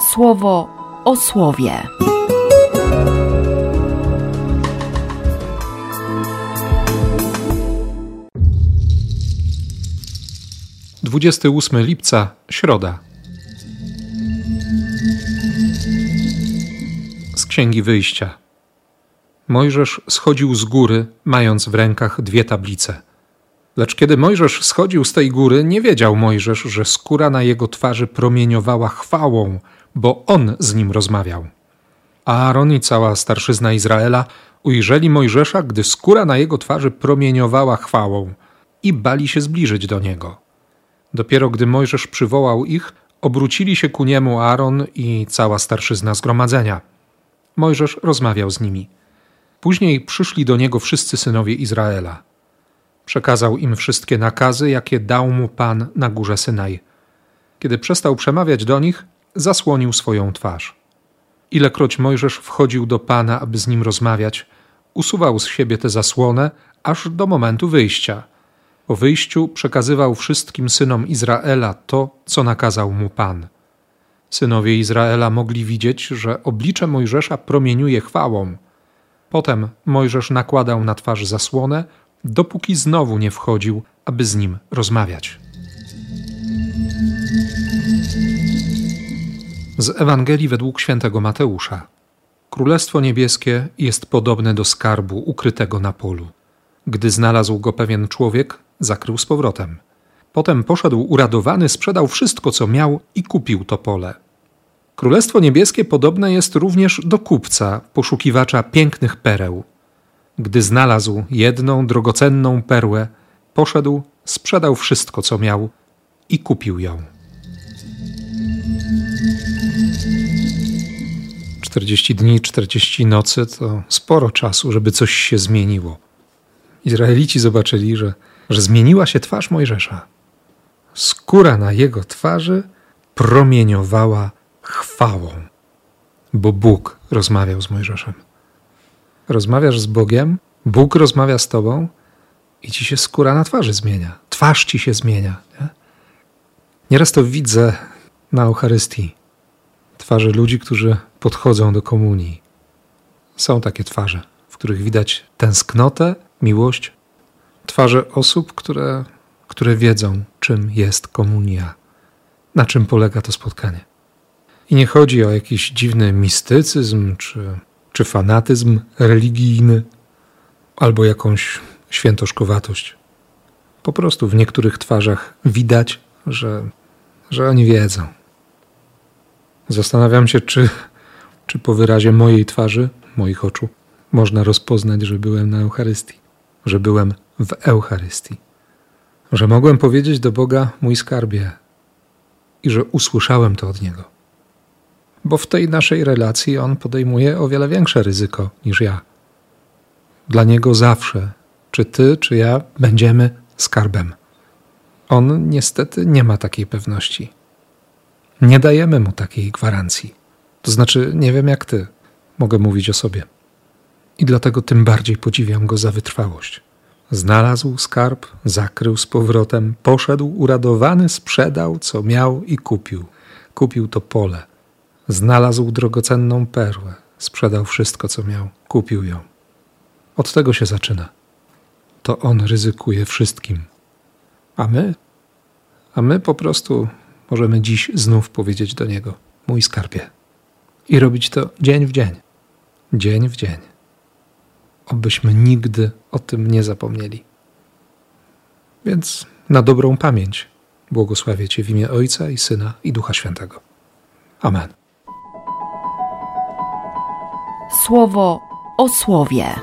słowo o słowie. Dwudziesty ósmy lipca, środa. Z Księgi Wyjścia. Mojżesz schodził z góry, mając w rękach dwie tablice. Lecz kiedy Mojżesz schodził z tej góry, nie wiedział Mojżesz, że skóra na jego twarzy promieniowała chwałą, bo on z nim rozmawiał. Aaron i cała starszyzna Izraela ujrzeli Mojżesza, gdy skóra na jego twarzy promieniowała chwałą i bali się zbliżyć do niego. Dopiero gdy Mojżesz przywołał ich, obrócili się ku niemu Aaron i cała starszyzna zgromadzenia. Mojżesz rozmawiał z nimi. Później przyszli do niego wszyscy synowie Izraela. Przekazał im wszystkie nakazy, jakie dał mu Pan na górze Synaj. Kiedy przestał przemawiać do nich, zasłonił swoją twarz. Ilekroć Mojżesz wchodził do Pana, aby z nim rozmawiać, usuwał z siebie tę zasłonę aż do momentu wyjścia. Po wyjściu przekazywał wszystkim synom Izraela to, co nakazał mu Pan. Synowie Izraela mogli widzieć, że oblicze Mojżesza promieniuje chwałą. Potem Mojżesz nakładał na twarz zasłonę, dopóki znowu nie wchodził, aby z nim rozmawiać. Z Ewangelii według świętego Mateusza. Królestwo niebieskie jest podobne do skarbu ukrytego na polu. Gdy znalazł go pewien człowiek, zakrył z powrotem. Potem poszedł uradowany, sprzedał wszystko, co miał i kupił to pole. Królestwo niebieskie podobne jest również do kupca, poszukiwacza pięknych pereł. Gdy znalazł jedną drogocenną perłę, poszedł, sprzedał wszystko, co miał i kupił ją. 40 dni, 40 nocy to sporo czasu, żeby coś się zmieniło. Izraelici zobaczyli, że, że zmieniła się twarz Mojżesza. Skóra na jego twarzy promieniowała chwałą, bo Bóg rozmawiał z Mojżeszem. Rozmawiasz z Bogiem, Bóg rozmawia z tobą i ci się skóra na twarzy zmienia. Twarz ci się zmienia. Nie? Nieraz to widzę na Eucharystii. Twarze ludzi, którzy podchodzą do komunii. Są takie twarze, w których widać tęsknotę, miłość. Twarze osób, które, które wiedzą, czym jest komunia, na czym polega to spotkanie. I nie chodzi o jakiś dziwny mistycyzm czy, czy fanatyzm religijny, albo jakąś świętoszkowatość. Po prostu w niektórych twarzach widać, że, że oni wiedzą. Zastanawiam się, czy, czy po wyrazie mojej twarzy, moich oczu, można rozpoznać, że byłem na Eucharystii, że byłem w Eucharystii, że mogłem powiedzieć do Boga mój skarbie i że usłyszałem to od Niego. Bo w tej naszej relacji On podejmuje o wiele większe ryzyko niż ja. Dla Niego zawsze, czy Ty, czy ja, będziemy skarbem. On niestety nie ma takiej pewności. Nie dajemy mu takiej gwarancji. To znaczy, nie wiem jak ty, mogę mówić o sobie. I dlatego tym bardziej podziwiam go za wytrwałość. Znalazł skarb, zakrył z powrotem, poszedł uradowany, sprzedał, co miał i kupił. Kupił to pole. Znalazł drogocenną perłę, sprzedał wszystko, co miał, kupił ją. Od tego się zaczyna. To on ryzykuje wszystkim. A my? A my po prostu możemy dziś znów powiedzieć do Niego: Mój skarbie. I robić to dzień w dzień, dzień w dzień. Obyśmy nigdy o tym nie zapomnieli. Więc na dobrą pamięć błogosławię Cię w imię Ojca i Syna i Ducha Świętego. Amen. Słowo o słowie.